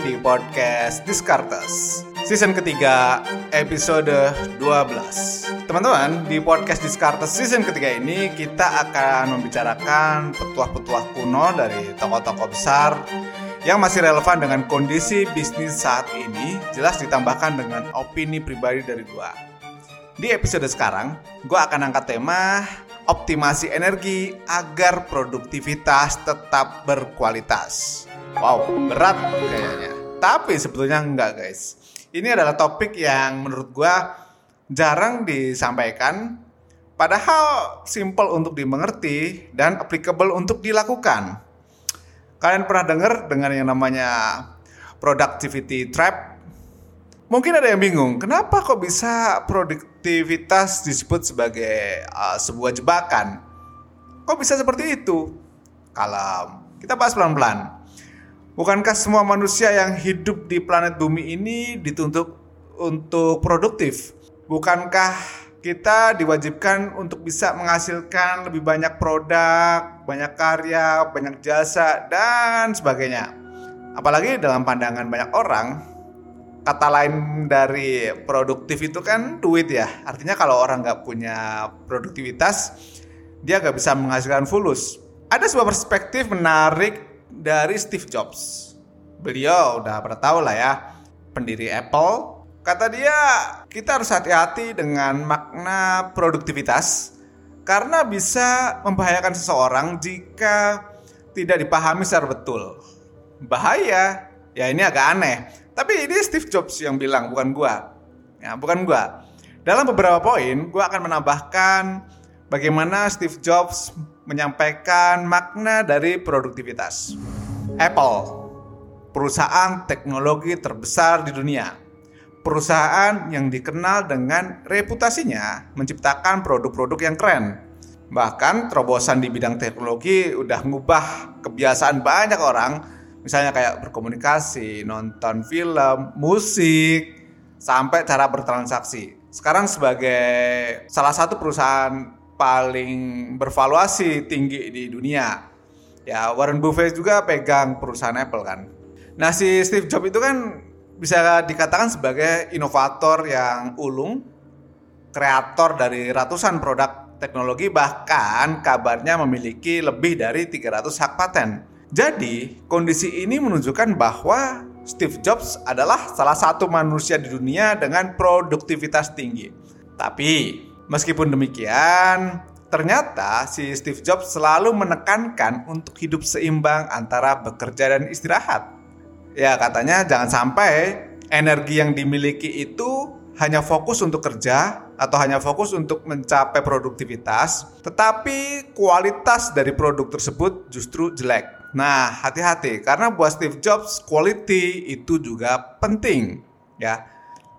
di podcast Discartes Season ketiga, episode 12 Teman-teman, di podcast Discartes season ketiga ini Kita akan membicarakan petuah-petuah kuno dari tokoh-tokoh besar yang masih relevan dengan kondisi bisnis saat ini, jelas ditambahkan dengan opini pribadi dari gua. Di episode sekarang, gua akan angkat tema optimasi energi agar produktivitas tetap berkualitas. Wow, berat kayaknya. Tapi sebetulnya enggak, guys. Ini adalah topik yang menurut gua jarang disampaikan, padahal simple untuk dimengerti dan applicable untuk dilakukan. Kalian pernah dengar dengan yang namanya productivity trap? Mungkin ada yang bingung, kenapa kok bisa produktivitas disebut sebagai uh, sebuah jebakan? Kok bisa seperti itu? Kalau kita bahas pelan-pelan. Bukankah semua manusia yang hidup di planet bumi ini dituntut untuk produktif? Bukankah kita diwajibkan untuk bisa menghasilkan lebih banyak produk, banyak karya, banyak jasa, dan sebagainya. Apalagi dalam pandangan banyak orang, kata lain dari produktif itu kan duit ya. Artinya kalau orang nggak punya produktivitas, dia nggak bisa menghasilkan fulus. Ada sebuah perspektif menarik dari Steve Jobs. Beliau udah pernah tahu lah ya, pendiri Apple, Kata dia, kita harus hati-hati dengan makna produktivitas karena bisa membahayakan seseorang jika tidak dipahami secara betul. Bahaya, ya ini agak aneh. Tapi ini Steve Jobs yang bilang, bukan gua. Ya, bukan gua. Dalam beberapa poin, gua akan menambahkan bagaimana Steve Jobs menyampaikan makna dari produktivitas. Apple, perusahaan teknologi terbesar di dunia perusahaan yang dikenal dengan reputasinya menciptakan produk-produk yang keren. Bahkan terobosan di bidang teknologi udah ngubah kebiasaan banyak orang, misalnya kayak berkomunikasi, nonton film, musik, sampai cara bertransaksi. Sekarang sebagai salah satu perusahaan paling bervaluasi tinggi di dunia. Ya, Warren Buffett juga pegang perusahaan Apple kan. Nah, si Steve Jobs itu kan bisa dikatakan sebagai inovator yang ulung, kreator dari ratusan produk teknologi bahkan kabarnya memiliki lebih dari 300 hak paten. Jadi, kondisi ini menunjukkan bahwa Steve Jobs adalah salah satu manusia di dunia dengan produktivitas tinggi. Tapi, meskipun demikian, ternyata si Steve Jobs selalu menekankan untuk hidup seimbang antara bekerja dan istirahat ya katanya jangan sampai energi yang dimiliki itu hanya fokus untuk kerja atau hanya fokus untuk mencapai produktivitas, tetapi kualitas dari produk tersebut justru jelek. Nah, hati-hati karena buat Steve Jobs quality itu juga penting, ya.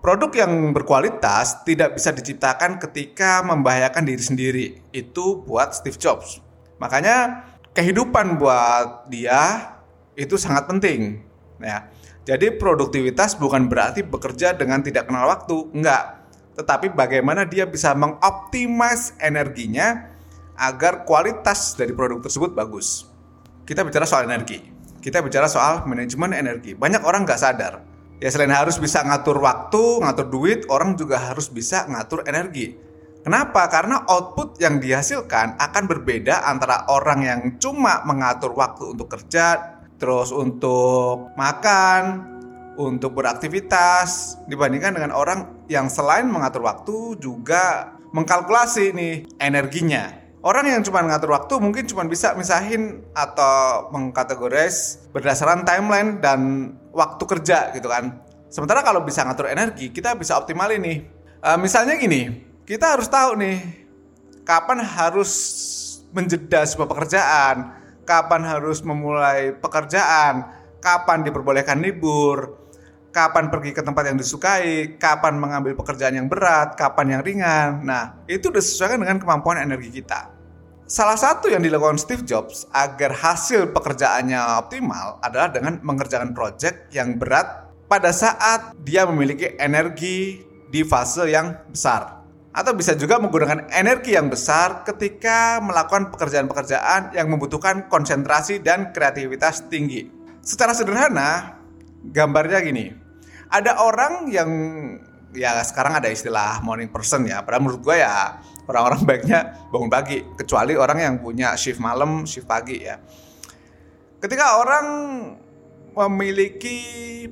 Produk yang berkualitas tidak bisa diciptakan ketika membahayakan diri sendiri. Itu buat Steve Jobs. Makanya kehidupan buat dia itu sangat penting ya. Jadi produktivitas bukan berarti bekerja dengan tidak kenal waktu, enggak. Tetapi bagaimana dia bisa mengoptimize energinya agar kualitas dari produk tersebut bagus. Kita bicara soal energi. Kita bicara soal manajemen energi. Banyak orang nggak sadar. Ya selain harus bisa ngatur waktu, ngatur duit, orang juga harus bisa ngatur energi. Kenapa? Karena output yang dihasilkan akan berbeda antara orang yang cuma mengatur waktu untuk kerja terus untuk makan, untuk beraktivitas dibandingkan dengan orang yang selain mengatur waktu juga mengkalkulasi nih energinya. Orang yang cuma mengatur waktu mungkin cuma bisa misahin atau mengkategoris berdasarkan timeline dan waktu kerja gitu kan. Sementara kalau bisa ngatur energi, kita bisa optimal ini. Uh, misalnya gini, kita harus tahu nih kapan harus menjeda sebuah pekerjaan, kapan harus memulai pekerjaan, kapan diperbolehkan libur, kapan pergi ke tempat yang disukai, kapan mengambil pekerjaan yang berat, kapan yang ringan. Nah, itu disesuaikan dengan kemampuan energi kita. Salah satu yang dilakukan Steve Jobs agar hasil pekerjaannya optimal adalah dengan mengerjakan proyek yang berat pada saat dia memiliki energi di fase yang besar atau bisa juga menggunakan energi yang besar ketika melakukan pekerjaan-pekerjaan yang membutuhkan konsentrasi dan kreativitas tinggi. Secara sederhana, Gambarnya gini, ada orang yang ya sekarang ada istilah morning person ya. Padahal menurut gue ya orang-orang baiknya bangun pagi, kecuali orang yang punya shift malam, shift pagi ya. Ketika orang memiliki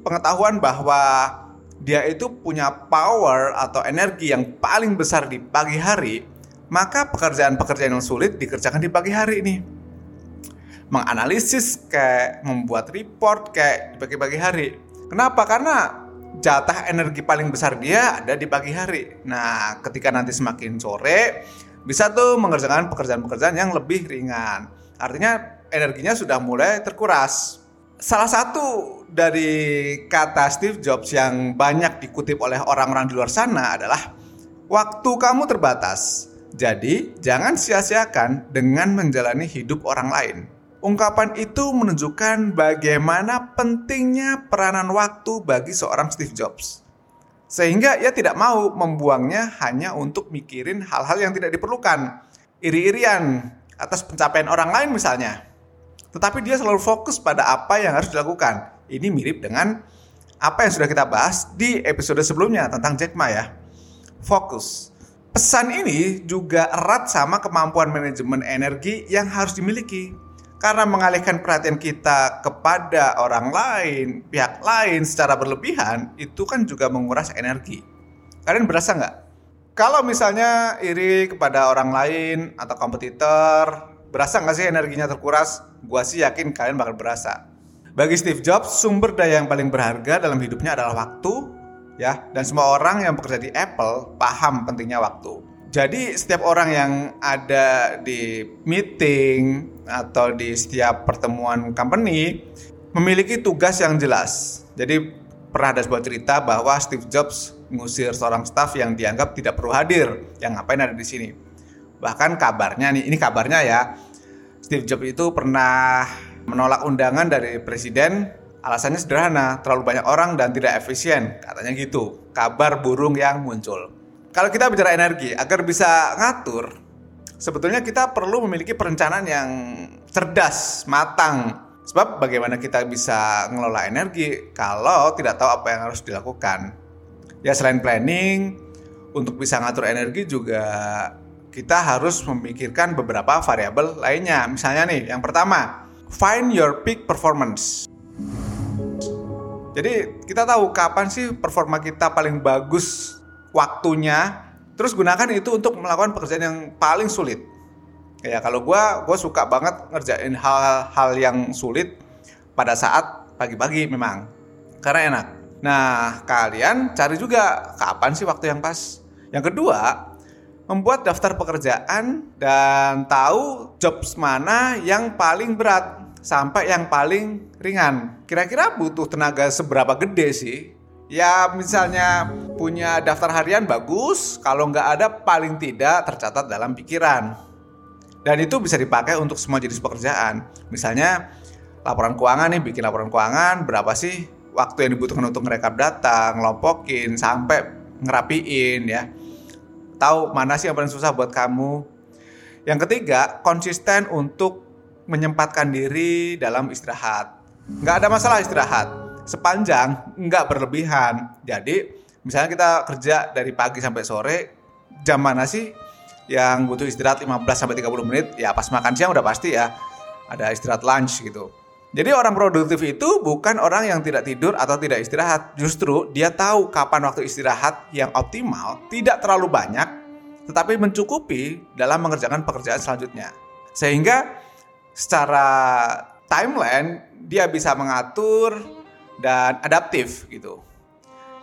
pengetahuan bahwa dia itu punya power atau energi yang paling besar di pagi hari, maka pekerjaan-pekerjaan yang sulit dikerjakan di pagi hari ini menganalisis kayak membuat report kayak di pagi-pagi hari. Kenapa? Karena jatah energi paling besar dia ada di pagi hari. Nah, ketika nanti semakin sore bisa tuh mengerjakan pekerjaan-pekerjaan yang lebih ringan. Artinya energinya sudah mulai terkuras. Salah satu dari kata Steve Jobs yang banyak dikutip oleh orang-orang di luar sana adalah waktu kamu terbatas. Jadi, jangan sia-siakan dengan menjalani hidup orang lain. Ungkapan itu menunjukkan bagaimana pentingnya peranan waktu bagi seorang Steve Jobs. Sehingga ia tidak mau membuangnya hanya untuk mikirin hal-hal yang tidak diperlukan. Iri-irian atas pencapaian orang lain misalnya. Tetapi dia selalu fokus pada apa yang harus dilakukan. Ini mirip dengan apa yang sudah kita bahas di episode sebelumnya tentang Jack Ma ya. Fokus. Pesan ini juga erat sama kemampuan manajemen energi yang harus dimiliki karena mengalihkan perhatian kita kepada orang lain, pihak lain secara berlebihan, itu kan juga menguras energi. Kalian berasa nggak? Kalau misalnya iri kepada orang lain atau kompetitor, berasa nggak sih energinya terkuras? Gua sih yakin kalian bakal berasa. Bagi Steve Jobs, sumber daya yang paling berharga dalam hidupnya adalah waktu, ya. Dan semua orang yang bekerja di Apple paham pentingnya waktu. Jadi setiap orang yang ada di meeting atau di setiap pertemuan company memiliki tugas yang jelas. Jadi pernah ada sebuah cerita bahwa Steve Jobs mengusir seorang staff yang dianggap tidak perlu hadir, yang ngapain ada di sini. Bahkan kabarnya nih, ini kabarnya ya, Steve Jobs itu pernah menolak undangan dari presiden alasannya sederhana, terlalu banyak orang dan tidak efisien, katanya gitu. Kabar burung yang muncul kalau kita bicara energi, agar bisa ngatur, sebetulnya kita perlu memiliki perencanaan yang cerdas, matang. Sebab bagaimana kita bisa ngelola energi kalau tidak tahu apa yang harus dilakukan. Ya selain planning, untuk bisa ngatur energi juga kita harus memikirkan beberapa variabel lainnya. Misalnya nih, yang pertama, find your peak performance. Jadi kita tahu kapan sih performa kita paling bagus waktunya, terus gunakan itu untuk melakukan pekerjaan yang paling sulit. Ya kalau gue, gue suka banget ngerjain hal-hal yang sulit pada saat pagi-pagi memang, karena enak. Nah kalian cari juga kapan sih waktu yang pas. Yang kedua, membuat daftar pekerjaan dan tahu jobs mana yang paling berat sampai yang paling ringan. Kira-kira butuh tenaga seberapa gede sih Ya misalnya punya daftar harian bagus, kalau nggak ada paling tidak tercatat dalam pikiran. Dan itu bisa dipakai untuk semua jenis pekerjaan. Misalnya laporan keuangan nih, bikin laporan keuangan, berapa sih waktu yang dibutuhkan untuk ngerekap data, ngelompokin, sampai ngerapiin ya. Tahu mana sih yang paling susah buat kamu. Yang ketiga, konsisten untuk menyempatkan diri dalam istirahat. Nggak ada masalah istirahat sepanjang nggak berlebihan. Jadi misalnya kita kerja dari pagi sampai sore, jam mana sih yang butuh istirahat 15 sampai 30 menit? Ya pas makan siang udah pasti ya. Ada istirahat lunch gitu. Jadi orang produktif itu bukan orang yang tidak tidur atau tidak istirahat. Justru dia tahu kapan waktu istirahat yang optimal, tidak terlalu banyak, tetapi mencukupi dalam mengerjakan pekerjaan selanjutnya. Sehingga secara timeline dia bisa mengatur dan adaptif gitu.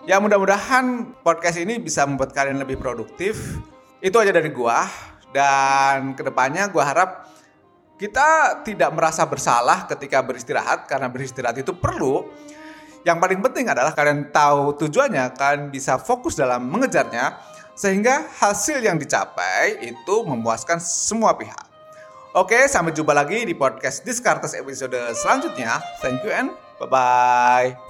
Ya mudah-mudahan podcast ini bisa membuat kalian lebih produktif. Itu aja dari gua dan ke depannya gua harap kita tidak merasa bersalah ketika beristirahat karena beristirahat itu perlu. Yang paling penting adalah kalian tahu tujuannya, kalian bisa fokus dalam mengejarnya sehingga hasil yang dicapai itu memuaskan semua pihak. Oke, sampai jumpa lagi di podcast Discartes episode selanjutnya. Thank you and 拜拜。